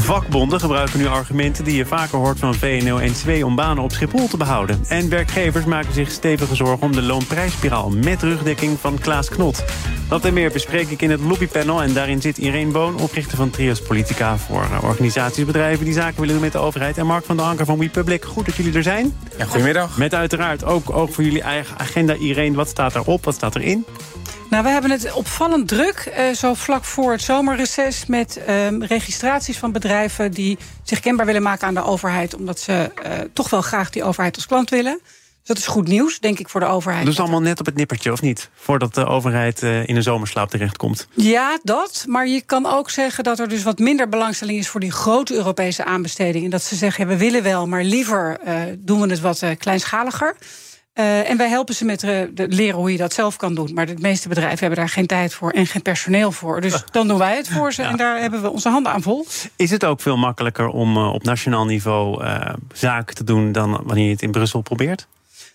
Vakbonden gebruiken nu argumenten die je vaker hoort van VNO-NCW... om banen op Schiphol te behouden. En werkgevers maken zich stevige zorgen om de loonprijsspiraal... met rugdekking van Klaas Knot. Dat en meer bespreek ik in het lobbypanel. En daarin zit Irene Boon, oprichter van Trias Politica... voor eh, organisaties, bedrijven die zaken willen doen met de overheid. En Mark van der Anker van WePublic. Goed dat jullie er zijn. Ja, goedemiddag. Met uiteraard ook, ook voor jullie eigen agenda. Irene, wat staat erop? Wat staat erin? Nou, we hebben het opvallend druk, uh, zo vlak voor het zomerreces... met uh, registraties van bedrijven die zich kenbaar willen maken aan de overheid... omdat ze uh, toch wel graag die overheid als klant willen. Dus dat is goed nieuws, denk ik, voor de overheid. Dus allemaal net op het nippertje, of niet? Voordat de overheid in een zomerslaap terechtkomt. Ja, dat. Maar je kan ook zeggen dat er dus wat minder belangstelling is... voor die grote Europese aanbestedingen. Dat ze zeggen, we willen wel, maar liever doen we het wat kleinschaliger... Uh, en wij helpen ze met uh, de leren hoe je dat zelf kan doen. Maar de meeste bedrijven hebben daar geen tijd voor en geen personeel voor. Dus dan doen wij het voor ze ja. en daar hebben we onze handen aan vol. Is het ook veel makkelijker om uh, op nationaal niveau zaken te doen... dan wanneer je het in Brussel probeert?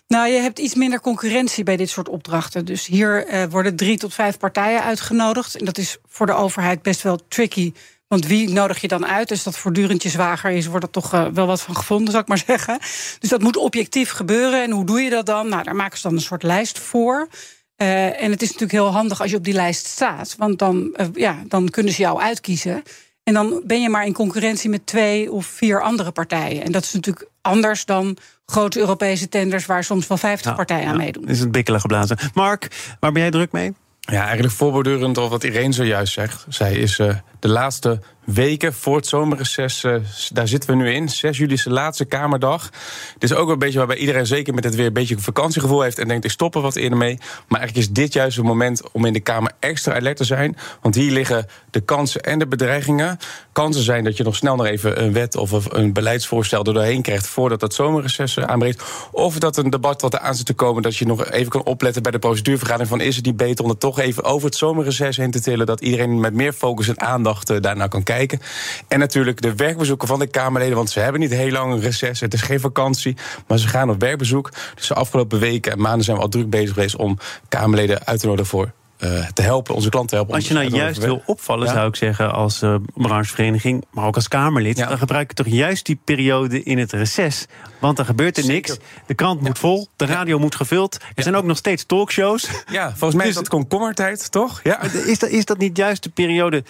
Nou, je hebt iets minder concurrentie bij dit soort opdrachten. Dus hier worden drie tot vijf partijen uitgenodigd. En dat is voor de overheid best wel tricky want wie nodig je dan uit? Dus dat voortdurend je zwager is, wordt er toch uh, wel wat van gevonden, zou ik maar zeggen. Dus dat moet objectief gebeuren. En hoe doe je dat dan? Nou, daar maken ze dan een soort lijst voor. Uh, en het is natuurlijk heel handig als je op die lijst staat. Want dan, uh, ja, dan kunnen ze jou uitkiezen. En dan ben je maar in concurrentie met twee of vier andere partijen. En dat is natuurlijk anders dan grote Europese tenders... waar soms wel vijftig ja, partijen aan meedoen. Is het bikkelen geblazen. Mark, waar ben jij druk mee? Ja, eigenlijk voorbordurend op wat Irene zojuist zegt. Zij is uh, de laatste weken voor het zomerreces, uh, daar zitten we nu in. 6 juli is de laatste Kamerdag. Het is ook een beetje waarbij iedereen zeker met het weer een beetje vakantiegevoel heeft en denkt: ik stop er wat eerder mee. Maar eigenlijk is dit juist het moment om in de Kamer extra alert te zijn. Want hier liggen de kansen en de bedreigingen. Kansen zijn dat je nog snel nog even een wet of een beleidsvoorstel doorheen krijgt voordat dat zomerreces aanbreekt. Of dat een debat wat er aan zit te komen, dat je nog even kan opletten bij de procedurevergadering: van is het niet beter om het toch even over het zomerreces heen te tillen, dat iedereen met meer focus en aandacht uh, daarnaar kan kijken. En natuurlijk de werkbezoeken van de Kamerleden, want ze hebben niet heel lang een reces. Het is geen vakantie, maar ze gaan op werkbezoek. Dus de afgelopen weken en maanden zijn we al druk bezig geweest om Kamerleden uit te nodigen voor uh, te helpen, onze klanten te helpen. Als je nou juist wil opvallen, ja. zou ik zeggen, als uh, branchevereniging, maar ook als Kamerlid, ja. dan gebruik je toch juist die periode in het reces. Want er gebeurt er Zeker. niks. De krant moet vol, de radio moet gevuld. Er zijn ook nog steeds talkshows. Ja, volgens mij dus, is dat komkommertijd, toch? Ja. Is, dat, is dat niet juist de periode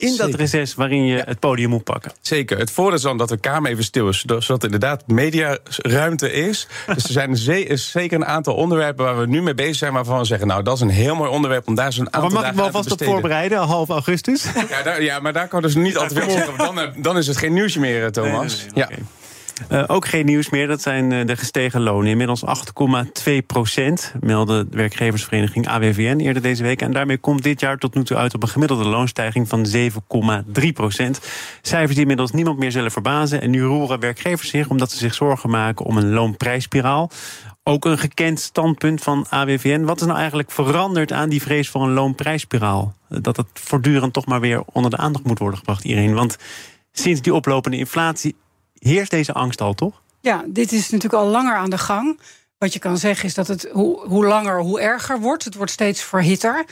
in Zeker. dat reces waarin je ja. het podium moet pakken. Zeker. Het voordeel is dan dat de Kamer even stil is, zodat er inderdaad mediaruimte is. dus er zijn ze zeker een aantal onderwerpen waar we nu mee bezig zijn, waarvan we zeggen, nou, dat is een heel mooi onderwerp om daar zo'n aantal maar mag ik wel vast op voorbereiden, half augustus? ja, daar, ja, maar daar kan dus niet altijd veel zeggen. Dan, dan is het geen nieuwsje meer, Thomas. Nee, nee, nee, ja. Okay. Uh, ook geen nieuws meer, dat zijn uh, de gestegen lonen. Inmiddels 8,2 procent, meldde de werkgeversvereniging AWVN eerder deze week. En daarmee komt dit jaar tot nu toe uit op een gemiddelde loonstijging van 7,3 procent. Cijfers die inmiddels niemand meer zullen verbazen. En nu roeren werkgevers zich omdat ze zich zorgen maken om een loonprijsspiraal. Ook een gekend standpunt van AWVN. Wat is nou eigenlijk veranderd aan die vrees voor een loonprijsspiraal? Dat het voortdurend toch maar weer onder de aandacht moet worden gebracht, iedereen. Want sinds die oplopende inflatie heerst deze angst al, toch? Ja, dit is natuurlijk al langer aan de gang. Wat je kan zeggen is dat het hoe, hoe langer, hoe erger wordt. Het wordt steeds verhitter.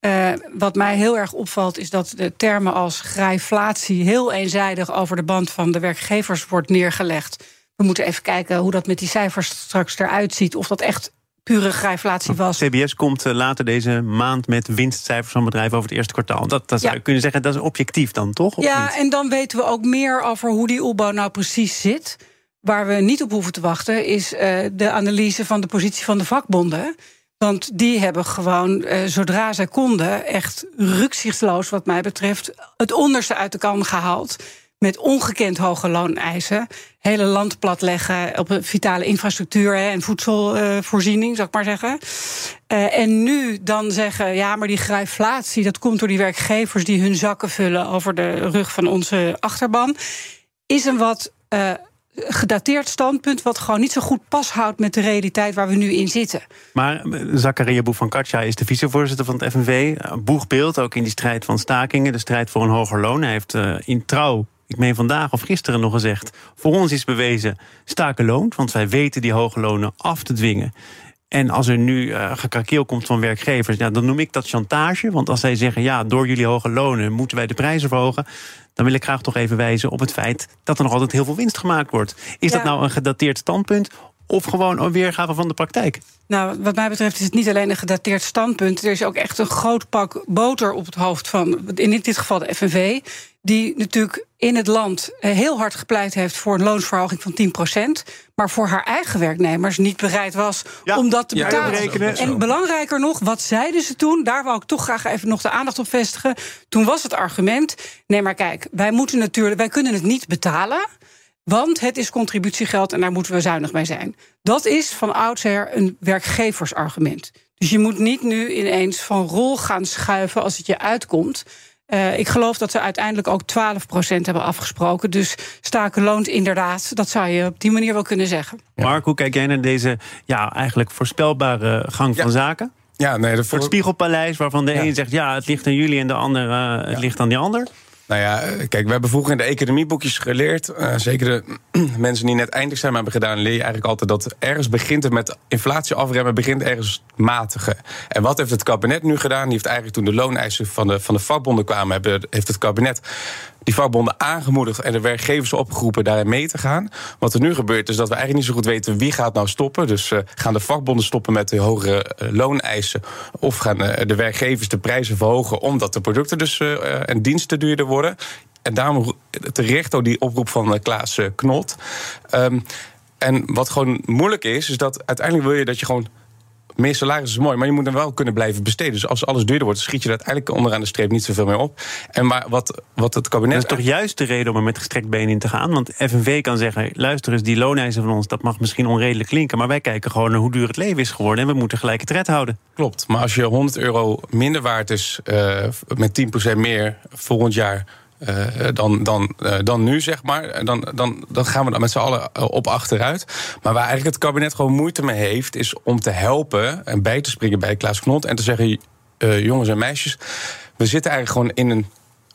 Uh, wat mij heel erg opvalt is dat de termen als grijflatie heel eenzijdig over de band van de werkgevers wordt neergelegd. We moeten even kijken hoe dat met die cijfers straks eruit ziet. Of dat echt pure grijflatie was. CBS komt later deze maand met winstcijfers van bedrijven over het eerste kwartaal. Dat, dat zou je kunnen zeggen, dat is objectief dan, toch? Ja, niet? en dan weten we ook meer over hoe die opbouw nou precies zit. Waar we niet op hoeven te wachten, is uh, de analyse van de positie van de vakbonden. Want die hebben gewoon, uh, zodra zij konden, echt rukzichtloos, wat mij betreft, het onderste uit de kan gehaald met ongekend hoge looneisen. Hele land platleggen op vitale infrastructuur en voedselvoorziening, zou ik maar zeggen. Uh, en nu dan zeggen, ja, maar die grijflatie, dat komt door die werkgevers die hun zakken vullen over de rug van onze achterban. Is een wat uh, gedateerd standpunt, wat gewoon niet zo goed pas houdt met de realiteit waar we nu in zitten. Maar eh, Zakaria Katja is de vicevoorzitter van het FNV. Boegbeeld, ook in die strijd van stakingen, de strijd voor een hoger loon. Hij heeft uh, in trouw ik meen vandaag of gisteren nog gezegd... voor ons is bewezen staken loont, want wij weten die hoge lonen af te dwingen. En als er nu uh, gekrakeel komt van werkgevers, ja, dan noem ik dat chantage. Want als zij zeggen, ja, door jullie hoge lonen moeten wij de prijzen verhogen... dan wil ik graag toch even wijzen op het feit dat er nog altijd heel veel winst gemaakt wordt. Is dat nou een gedateerd standpunt of gewoon een weergave van de praktijk? Nou, wat mij betreft is het niet alleen een gedateerd standpunt. Er is ook echt een groot pak boter op het hoofd van, in dit geval de FNV. Die natuurlijk in het land eh, heel hard gepleit heeft voor een loonsverhoging van 10%. Maar voor haar eigen werknemers niet bereid was om dat te betalen. en belangrijker nog, wat zeiden ze toen? Daar wou ik toch graag even nog de aandacht op vestigen. Toen was het argument: nee, maar kijk, wij moeten natuurlijk, wij kunnen het niet betalen. Want het is contributiegeld en daar moeten we zuinig bij zijn. Dat is van oudsher een werkgeversargument. Dus je moet niet nu ineens van rol gaan schuiven als het je uitkomt. Uh, ik geloof dat ze uiteindelijk ook 12% hebben afgesproken. Dus staken loont inderdaad. Dat zou je op die manier wel kunnen zeggen. Mark, hoe kijk jij naar deze ja, eigenlijk voorspelbare gang van zaken? Ja, nee, de voor... Het Spiegelpaleis, waarvan de een zegt ja, het ligt aan jullie en de ander uh, het ligt aan die ander. Nou ja, kijk, we hebben vroeger in de economieboekjes geleerd. Uh, zeker de mensen die net eindexamen hebben gedaan, leer je eigenlijk altijd dat ergens begint het met inflatie afremmen, begint ergens matigen. En wat heeft het kabinet nu gedaan? Die heeft eigenlijk toen de looneisen van de, van de vakbonden kwamen, hebben, heeft het kabinet die vakbonden aangemoedigd en de werkgevers opgeroepen daarin mee te gaan. Wat er nu gebeurt is dat we eigenlijk niet zo goed weten wie gaat nou stoppen. Dus uh, gaan de vakbonden stoppen met de hogere uh, looneisen of gaan uh, de werkgevers de prijzen verhogen omdat de producten dus en diensten duurder worden. En daarom terecht ook die oproep van Klaas Knot. Um, en wat gewoon moeilijk is, is dat uiteindelijk wil je dat je gewoon meer salaris is mooi, maar je moet dan wel kunnen blijven besteden. Dus als alles duurder wordt, schiet je er uiteindelijk onderaan de streep niet zoveel meer op. En maar wat, wat het kabinet. Dat is toch juist de reden om er met gestrekt been in te gaan? Want FNV kan zeggen: luister eens, die looneisen van ons, dat mag misschien onredelijk klinken. Maar wij kijken gewoon naar hoe duur het leven is geworden. En we moeten gelijk het red houden. Klopt. Maar als je 100 euro minder waard is uh, met 10% meer volgend jaar uh, dan, dan, uh, dan nu, zeg maar. Dan, dan, dan gaan we dan met z'n allen eh, op achteruit. Maar waar eigenlijk het kabinet gewoon moeite mee heeft... is om te helpen en bij te springen bij Klaas Knot... en te zeggen, jongens en meisjes... we zitten eigenlijk gewoon in een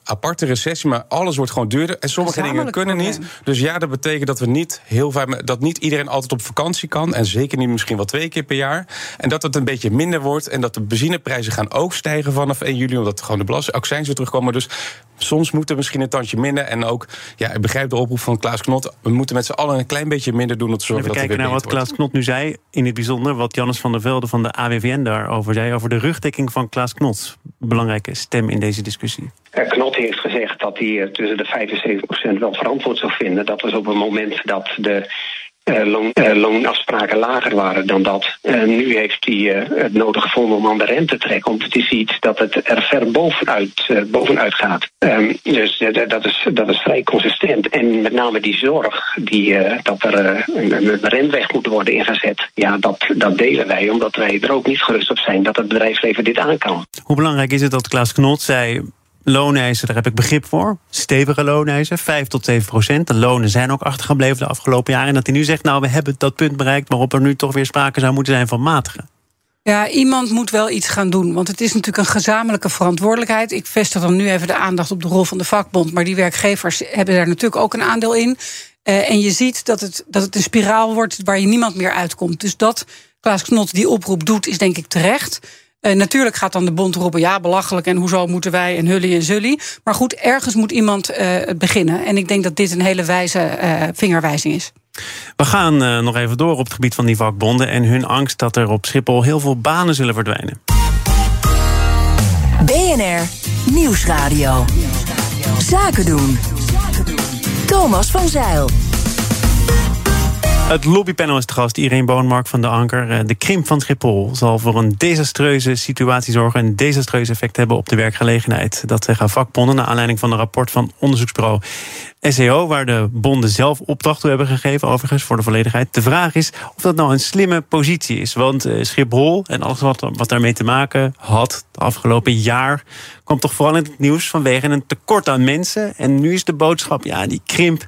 aparte recessie, maar alles wordt gewoon duurder. En sommige dingen kunnen niet. Dus ja, dat betekent dat we niet heel vaak dat niet iedereen altijd op vakantie kan. En zeker niet misschien wel twee keer per jaar. En dat het een beetje minder wordt. En dat de benzineprijzen gaan ook stijgen vanaf 1 juli. Omdat gewoon de belastingaccijns weer terugkomen. Dus soms moet er misschien een tandje minder. En ook, ja, ik begrijp de oproep van Klaas Knot. We moeten met z'n allen een klein beetje minder doen om te zorgen Even dat kijken naar wat Klaas Knot nu zei. In het bijzonder wat Jannes van der Velde van de AWVN daarover zei. Over de rugdekking van Klaas Knot. Belangrijke stem in deze discussie. Knot heeft gezegd dat hij eh, tussen de 75% wel verantwoord zou vinden. Dat was op het moment dat de loon, uh, loonafspraken lager waren dan dat. Nu heeft hij het nodig gevonden om aan de rente te trekken. Het is iets dat het er ver bovenuit, bovenuit gaat. Um, dus dat, is, dat is vrij consistent. En met name die zorg die, dat er een, rentweg moet worden ingezet. Ja, dat, dat delen wij. Omdat wij er ook niet gerust op zijn dat het bedrijfsleven dit aan kan. Hoe belangrijk is het dat Klaas Knot zei Looneisen, daar heb ik begrip voor. Stevige looneisen, 5 tot 7 procent. De lonen zijn ook achtergebleven de afgelopen jaren. En dat hij nu zegt, nou, we hebben dat punt bereikt... waarop er nu toch weer sprake zou moeten zijn van matigen. Ja, iemand moet wel iets gaan doen. Want het is natuurlijk een gezamenlijke verantwoordelijkheid. Ik vestig dan nu even de aandacht op de rol van de vakbond. Maar die werkgevers hebben daar natuurlijk ook een aandeel in. Uh, en je ziet dat het, dat het een spiraal wordt waar je niemand meer uitkomt. Dus dat Klaas Knot die oproep doet, is denk ik terecht. Uh, natuurlijk gaat dan de bond roepen, ja, belachelijk en hoezo moeten wij en hully en zully. Maar goed, ergens moet iemand uh, beginnen. En ik denk dat dit een hele wijze uh, vingerwijzing is. We gaan nog even door op het gebied van die vakbonden en hun angst dat er op Schiphol heel veel banen zullen verdwijnen. BNR Nieuwsradio. Zaken doen. Thomas van Zeil. Het lobbypanel is te gast, Irene Boonmark van de Anker. Eh, de krimp van Schiphol zal voor een desastreuze situatie zorgen... en een desastreus effect hebben op de werkgelegenheid. Dat zeggen vakbonden naar aanleiding van een rapport van onderzoeksbureau SEO... waar de bonden zelf opdracht toe hebben gegeven, overigens, voor de volledigheid. De vraag is of dat nou een slimme positie is. Want eh, Schiphol en alles wat, wat daarmee te maken had het afgelopen jaar... kwam toch vooral in het nieuws vanwege een tekort aan mensen. En nu is de boodschap, ja, die krimp,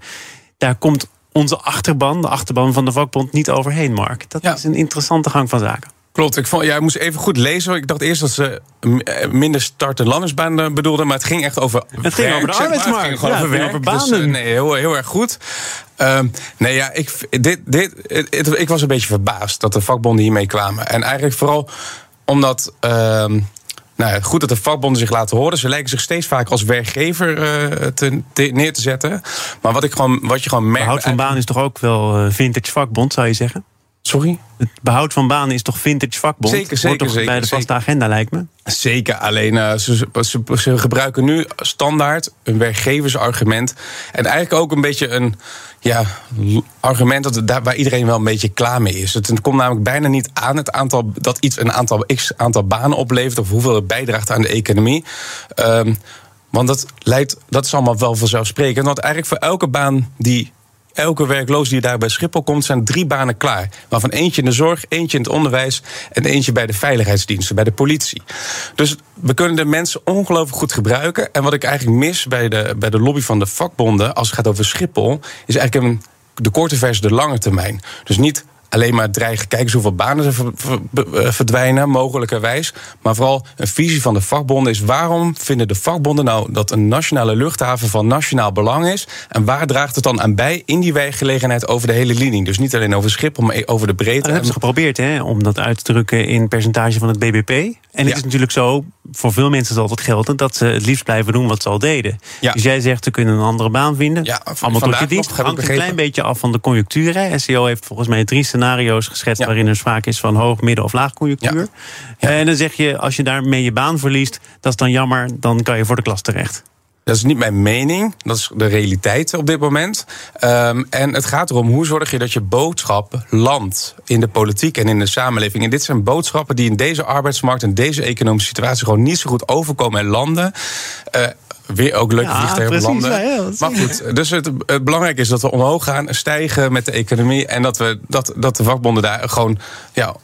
daar komt onze achterban, de achterban van de vakbond, niet overheen, Mark. Dat Ja. is een interessante gang van zaken. Klopt, ik, vond, ja, ik moest even goed lezen. Ik dacht eerst dat ze eh, minder start- en landingsbanen bedoelden... maar het ging echt over Het ging werk, over de zeg maar. arbeidsmarkt. Het ging gewoon Ja, over werk. over Dus, eh, banen. nee, heel, heel erg goed. Ehm, nee, ja, ik, dit, dit, het- ik was een beetje verbaasd dat de vakbonden hiermee kwamen. En eigenlijk vooral omdat... ehm, nou, goed dat de vakbonden zich laten horen. Ze lijken zich steeds vaker als werkgever eh, te, te- neer te zetten. Maar wat, ik gewoon, wat je gewoon merkt... Behoud van baan is toch ook wel eh, vintage vakbond, zou je zeggen? Sorry? Het behoud van banen is toch vintage vakbond? Zeker, zeker, Hoort toch zeker, bij de vaste zeker. agenda, lijkt me. Zeker, alleen eh, ze, ze, ze gebruiken nu standaard een werkgeversargument. En eigenlijk ook een beetje een ja, argument dat, daar, waar iedereen wel een beetje klaar mee is. Het, het komt namelijk bijna niet aan het aantal, dat iets een aantal x aantal banen oplevert... of hoeveel het bijdraagt aan de economie. Ehm, want dat, leidt, dat is allemaal wel vanzelfsprekend. Want eigenlijk voor elke baan die elke werkloos die daar bij Schiphol komt, zijn drie banen klaar. Waarvan eentje in de zorg, eentje in het onderwijs en eentje bij de veiligheidsdiensten, bij de politie. Dus we kunnen de mensen ongelooflijk goed gebruiken. En wat ik eigenlijk mis bij de, bij de lobby van de vakbonden, als het gaat over Schiphol, is eigenlijk de korte versie, de lange termijn. Dus niet alleen maar dreigen, kijk eens hoeveel banen er be- eh, verdwijnen, mogelijkerwijs. Maar vooral een visie van de vakbonden is... waarom vinden de vakbonden nou dat een nationale luchthaven van nationaal belang is... en waar draagt het dan aan bij in die werkgelegenheid over de hele linie? Dus niet alleen over Schiphol, maar over de breedte. Dat hebben ze geprobeerd hè, om dat uit te drukken in percentage van het BBP. En het Ja. is natuurlijk zo, voor veel mensen zal het gelden... dat ze het liefst blijven doen wat ze al deden. Ja. Dus jij zegt, ze kunnen een andere baan vinden. Ja, Allemaal tot je dienst. hangt een klein beetje af van de conjunctuur. Hè. SEO heeft volgens mij drie scenario's geschetst... Ja. waarin er sprake is van hoog, midden of laag conjunctuur. En dan zeg je, als je daarmee je baan verliest... dat is dan jammer, dan kan je voor de klas terecht. Dat is niet mijn mening, dat is de realiteit op dit moment. Ehm, en het gaat erom hoe zorg je dat je boodschap landt in de politiek en in de samenleving. En dit zijn boodschappen die in deze arbeidsmarkt en deze economische situatie gewoon niet zo goed overkomen en landen. Eh, weer ook leuke Ja, vliegtuigen precies, landen. ja, ja, maar goed, dus het, het belangrijke is dat we omhoog gaan, stijgen met de economie. En dat, we, dat, dat de vakbonden daar gewoon ja,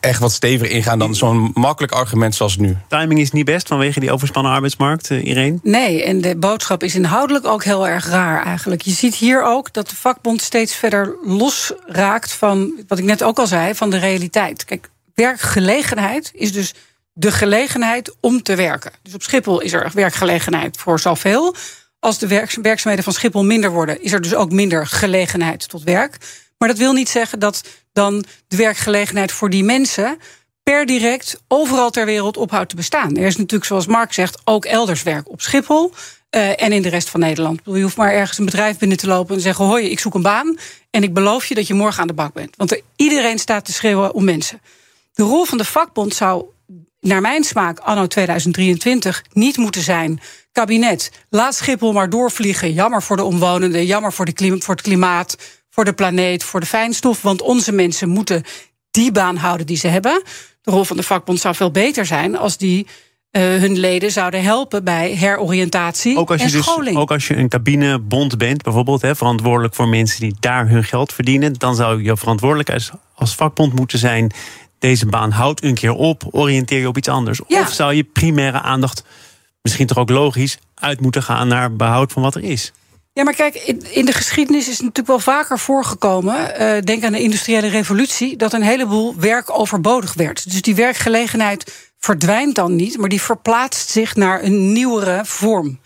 echt wat steviger ingaan dan zo'n makkelijk argument zoals nu. Timing is niet best vanwege die overspannen arbeidsmarkt, eh, Irene. Nee, en de boodschap is inhoudelijk ook heel erg raar eigenlijk. Je ziet hier ook dat de vakbond steeds verder losraakt van, wat ik net ook al zei, van de realiteit. Kijk, werkgelegenheid is dus de gelegenheid om te werken. Dus op Schiphol is er werkgelegenheid voor zoveel. Als de werk- werkzaamheden van Schiphol minder worden, is er dus ook minder gelegenheid tot werk. Maar dat wil niet zeggen dat dan de werkgelegenheid voor die mensen per direct overal ter wereld ophoudt te bestaan. Er is natuurlijk, zoals Mark zegt, ook elders werk op Schiphol. eh, en in de rest van Nederland. Je hoeft maar ergens een bedrijf binnen te lopen en zeggen: Hoi, ik zoek een baan. En ik beloof je dat je morgen aan de bak bent. Want er, iedereen staat te schreeuwen om mensen. De rol van de vakbond zou, naar mijn smaak, anno 2023 niet moeten zijn. Kabinet, laat Schiphol maar doorvliegen. Jammer voor de omwonenden, jammer voor, de klim- voor het klimaat, voor de planeet, voor de fijnstof. Want onze mensen moeten die baan houden die ze hebben. De rol van de vakbond zou veel beter zijn als die eh, hun leden zouden helpen bij heroriëntatie Ook als, je en dus, scholing. ook als je een cabinebond bent, bijvoorbeeld, hè, verantwoordelijk voor mensen die daar hun geld verdienen, dan zou je verantwoordelijk als, als vakbond moeten zijn. Deze baan houdt een keer op, oriënteer je op iets anders. Ja. Of zou je primaire aandacht, misschien toch ook logisch, uit moeten gaan naar behoud van wat er is? Ja, maar kijk, in, in de geschiedenis is het natuurlijk wel vaker voorgekomen. eh, denk aan de industriële revolutie, dat een heleboel werk overbodig werd. Dus die werkgelegenheid verdwijnt dan niet, maar die verplaatst zich naar een nieuwere vorm.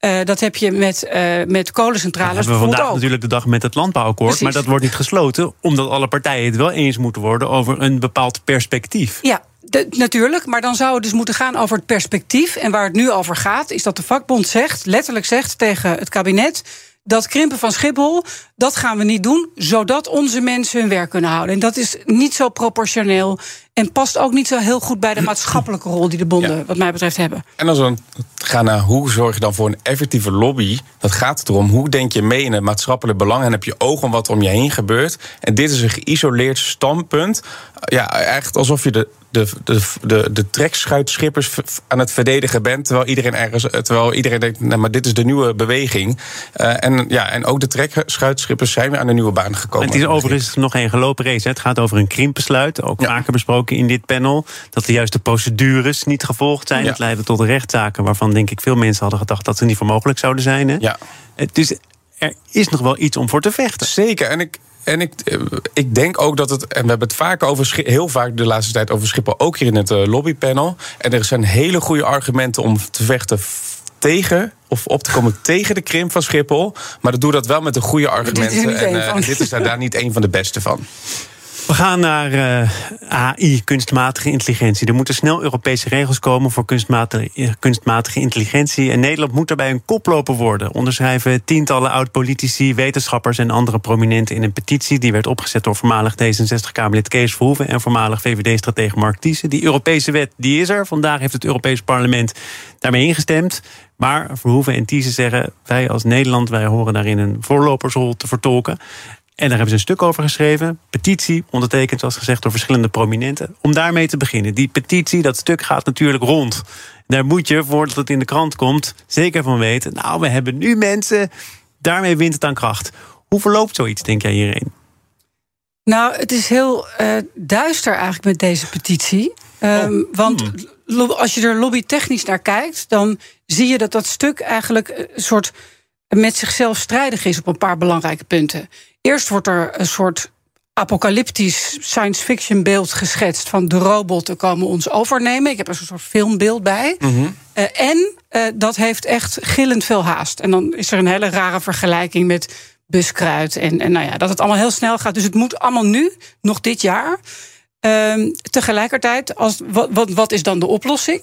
Eh, dat heb je met, eh met Dat kolencentrales hebben we vandaag ook. natuurlijk de dag met het landbouwakkoord. Precies. Maar dat wordt niet gesloten, omdat alle partijen het wel eens moeten worden over een bepaald perspectief. Ja, de- natuurlijk. Maar dan zou het dus moeten gaan over het perspectief. En waar het nu over gaat, is dat de vakbond zegt, letterlijk zegt tegen het kabinet. Dat krimpen van Schiphol, dat gaan we niet doen, zodat onze mensen hun werk kunnen houden. En dat is niet zo proportioneel en past ook niet zo heel goed bij de maatschappelijke rol die de bonden, Ja. wat mij betreft, hebben. En als we gaan naar hoe zorg je dan voor een effectieve lobby, dat gaat erom hoe denk je mee in het maatschappelijk belang en heb je oog om wat om je heen gebeurt. En dit is een geïsoleerd standpunt. Ja, echt alsof je de, de, de, de, de trekschuitschippers aan het verdedigen bent, terwijl iedereen ergens, terwijl iedereen denkt, nou, maar dit is de nieuwe beweging. Eh, en, ja, en ook de trekschuitschippers zijn weer aan de nieuwe baan gekomen. Het is overigens nog geen gelopen race. hè. Het gaat over een krimpbesluit. Ook Ja. vaker besproken in dit panel. Dat de juiste procedures niet gevolgd zijn. Ja. Het leidde tot rechtszaken waarvan denk ik veel mensen hadden gedacht dat ze niet voor mogelijk zouden zijn. Hè? Ja. Het is er is nog wel iets om voor te vechten. Zeker. En ik, en ik, eh, ik denk ook dat het. En we hebben het vaak over heel vaak de laatste tijd over Schiphol, ook hier in het eh, lobbypanel. En er zijn hele goede argumenten om te vechten tegen of op te komen tegen de krimp van Schiphol. Maar dat doe dat wel met de goede argumenten. En uh, dit is daar, daar niet een van de beste van. We gaan naar uh, AI, kunstmatige intelligentie. Er moeten snel Europese regels komen voor kunstmatige, kunstmatige intelligentie. En Nederland moet daarbij een koploper worden. Onderschrijven tientallen oud-politici, wetenschappers en andere prominenten in een petitie. Die werd opgezet door voormalig D66-Kamerlid Kees Verhoeven en voormalig VVD-stratege Mark Thiessen. Die Europese wet die is er. Vandaag heeft het Europees Parlement daarmee ingestemd. Maar Verhoeven en Thiessen zeggen: wij als Nederland wij horen daarin een voorlopersrol te vertolken. En daar hebben ze een stuk over geschreven. Petitie, ondertekend, zoals gezegd, door verschillende prominenten. Om daarmee te beginnen. Die petitie, dat stuk gaat natuurlijk rond. Daar moet je, voordat het in de krant komt, zeker van weten. Nou, we hebben nu mensen. Daarmee wint het aan kracht. Hoe verloopt zoiets, denk jij hierin? Nou, het is heel uh, duister eigenlijk met deze petitie. Um, Want hmm. als je er lobbytechnisch naar kijkt, dan zie je dat dat stuk eigenlijk een soort met zichzelf strijdig is op een paar belangrijke punten. Eerst wordt er een soort apocalyptisch science fiction beeld geschetst van de robotten komen ons overnemen. Ik heb er een soort filmbeeld bij. Mm -hmm. uh, en uh, dat heeft echt gillend veel haast. En dan is er een hele rare vergelijking met buskruid en, en nou ja, dat het allemaal heel snel gaat. Dus het moet allemaal nu, nog dit jaar. Uh, tegelijkertijd, als, wat, wat, wat is dan de oplossing?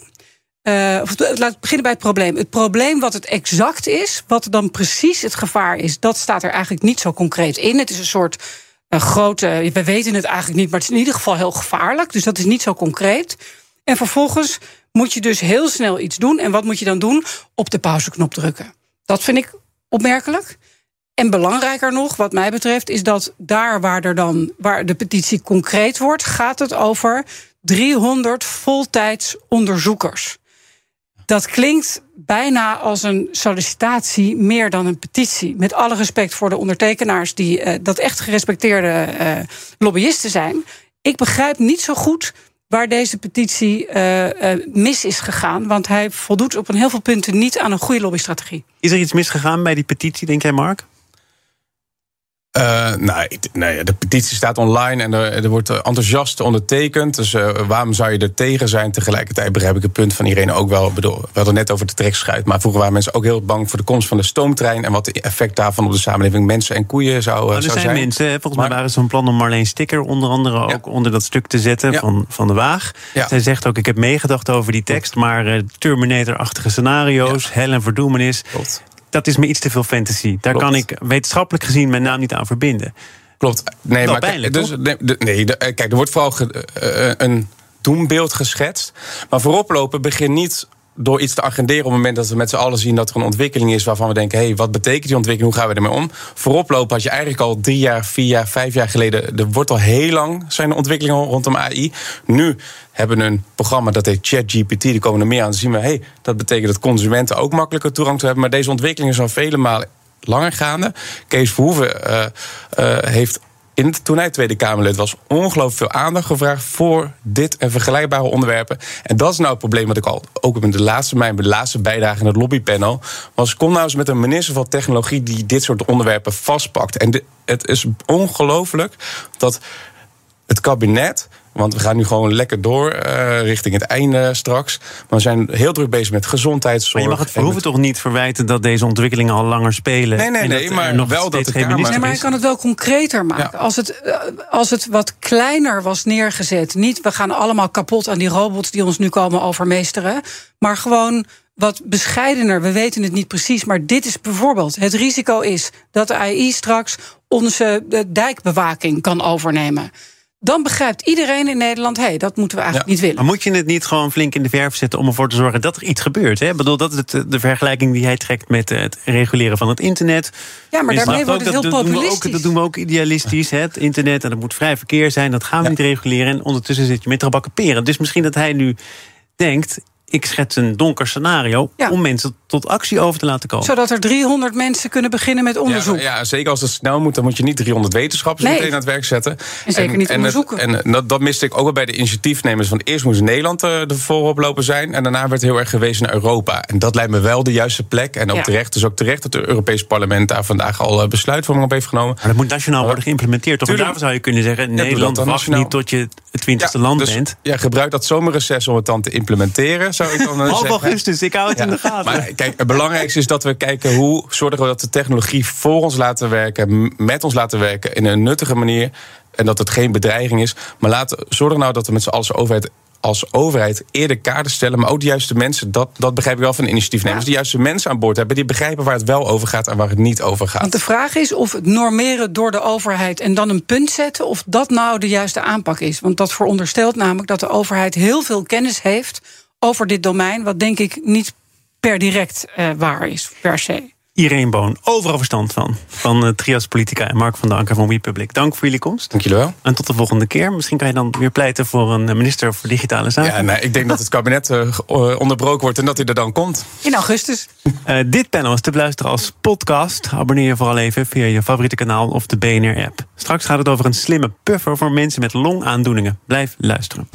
Uh, laat ik beginnen bij het probleem. Het probleem wat het exact is, wat dan precies het gevaar is, dat staat er eigenlijk niet zo concreet in. Het is een soort een grote, we weten het eigenlijk niet, maar het is in ieder geval heel gevaarlijk. Dus dat is niet zo concreet. En vervolgens moet je dus heel snel iets doen. En wat moet je dan doen? Op de pauzeknop drukken. Dat vind ik opmerkelijk. En belangrijker nog, wat mij betreft, is dat daar waar, er dan, waar de petitie concreet wordt, gaat het over 300 voltijds onderzoekers. Dat klinkt bijna als een sollicitatie meer dan een petitie. Met alle respect voor de ondertekenaars die uh, dat echt gerespecteerde uh, lobbyisten zijn. Ik begrijp niet zo goed waar deze petitie uh, mis is gegaan. Want hij voldoet op een heel veel punten niet aan een goede lobbystrategie. Is er iets misgegaan bij die petitie, denk jij, Mark? Uh, nou, nee, de petitie staat online en er, er wordt enthousiast ondertekend. Dus uh, waarom zou je er tegen zijn? Tegelijkertijd begrijp ik het punt van iedereen ook wel. Bedoel, we hadden net over de trekschuit. Maar vroeger waren mensen ook heel bang voor de komst van de stoomtrein. En wat de effect daarvan op de samenleving mensen en koeien zou, nou, er zou zijn. mensen, volgens maar, mij waren ze van plan om Marleen Sticker onder andere ook ja. onder dat stuk te zetten ja. van, van de Waag. Ja. Zij zegt ook: Ik heb meegedacht over die tekst, maar uh, Terminator-achtige scenario's, hel en verdoemenis. Klopt dat is me iets te veel fantasy. Daar Klopt. kan ik wetenschappelijk gezien mijn naam niet aan verbinden. Klopt. Nee, maar pijnlijk, dus, nee, nee, kijk, er wordt vooral ge, uh, een doembeeld geschetst. Maar vooroplopen begin niet door iets te agenderen op het moment dat we met z'n allen zien dat er een ontwikkeling is waarvan we denken: hé, hey, wat betekent die ontwikkeling? Hoe gaan we ermee om? Vooroplopen had je eigenlijk al drie jaar, vier jaar, vijf jaar geleden. Er wordt al heel lang zijn ontwikkelingen rondom AI. Nu hebben een programma dat heet ChatGPT. Die komen er meer aan. Dan zien we: hey, dat betekent dat consumenten ook makkelijker toegang te hebben. Maar deze ontwikkelingen zijn vele malen langer gaande. Kees Verhoeven uh, uh, heeft in, toen hij Tweede Kamerlid was, ongelooflijk veel aandacht gevraagd voor dit en vergelijkbare onderwerpen. En dat is nou het probleem wat ik al ook in de laatste, mijn de laatste bijdrage in het lobbypanel. Was kom nou eens met een minister van Technologie die dit soort onderwerpen vastpakt. En het is ongelooflijk dat het kabinet want we gaan nu gewoon lekker door uh, richting het einde straks. Maar we zijn heel druk bezig met gezondheidszorg. Maar je mag het Verhoeven met... toch niet verwijten dat deze ontwikkelingen al langer spelen? Nee, nee, nee, maar nog wel dat het geen Nee, maar je kan het wel concreter maken. Ja. Als, het, uh, als het wat kleiner was neergezet. Niet we gaan allemaal kapot aan die robots die ons nu komen overmeesteren. Maar gewoon wat bescheidener. We weten het niet precies, maar dit is bijvoorbeeld. Het risico is dat de AI straks onze dijkbewaking kan overnemen dan begrijpt iedereen in Nederland: hé, hey, dat moeten we eigenlijk ja. niet willen. Maar moet je het niet gewoon flink in de verf zetten om ervoor te zorgen dat er iets gebeurt? Hè? Ik bedoel, dat is het, de vergelijking die hij trekt met het reguleren van het internet. Ja, maar daarmee wordt het heel dat populistisch. Doen ook, dat doen we ook idealistisch. Hè? Het internet en dat moet vrij verkeer zijn, dat gaan we ja. niet reguleren. En ondertussen zit je met trabakken peren. Dus misschien dat hij nu denkt ik schets een donker scenario Ja. om mensen tot actie over te laten komen. Zodat er 300 mensen kunnen beginnen met onderzoek. Ja, ja, zeker als het snel moet, dan moet je niet 300 wetenschappers Nee. meteen aan het werk zetten. En zeker niet onderzoeken. En, dat, dat miste ik ook wel bij de initiatiefnemers. Want eerst moest Nederland eh, er voorop lopen zijn. En daarna werd heel erg gewezen naar Europa. En dat lijkt me wel de juiste plek. En ook Ja. terecht. Dus ook terecht dat het Europees Parlement daar vandaag al eh, besluitvorming op heeft genomen. Maar dat moet nationaal worden geïmplementeerd. Toch? Daarvoor zou je kunnen zeggen: dat Nederland wacht nationaal. niet tot je het twintigste land dus, bent. Ja, gebruik dat zomerreces om het dan te implementeren, zou ik dan eh, Half augustus, ik hou het in de gaten. Maar kijk, het belangrijkste is dat we kijken hoe zorgen we dat de technologie voor ons laten werken, met ons laten werken in een nuttige manier. En dat het geen bedreiging is. Maar laten, zorg nou dat we met z'n allen als overheid, als overheid eerder kaarten stellen. Maar ook de juiste mensen, dat, dat begrijp ik wel van initiatiefnemers. Ja. De juiste mensen aan boord hebben die begrijpen waar het wel over gaat en waar het niet over gaat. Want de vraag is of het normeren door de overheid en dan een punt zetten, of dat nou de juiste aanpak is. Want dat veronderstelt namelijk dat de overheid heel veel kennis heeft over dit domein, wat denk ik niet per direct eh, waar is, per se. Irene Boon, overal verstand van. Van uh, Trias Politica en Mark van der Anker van WePublic. Dank voor jullie komst. Dank jullie wel. En tot de volgende keer. Misschien kan je dan weer pleiten voor een eh, minister voor digitale zaken. Ja, nee, ik denk dat het kabinet eh, onderbroken wordt en dat hij er dan komt. In augustus. Uh, dit panel is te beluisteren als podcast. Abonneer je vooral even via je favoriete kanaal of de BNR-app. Straks gaat het over een slimme puffer voor mensen met longaandoeningen. Blijf luisteren.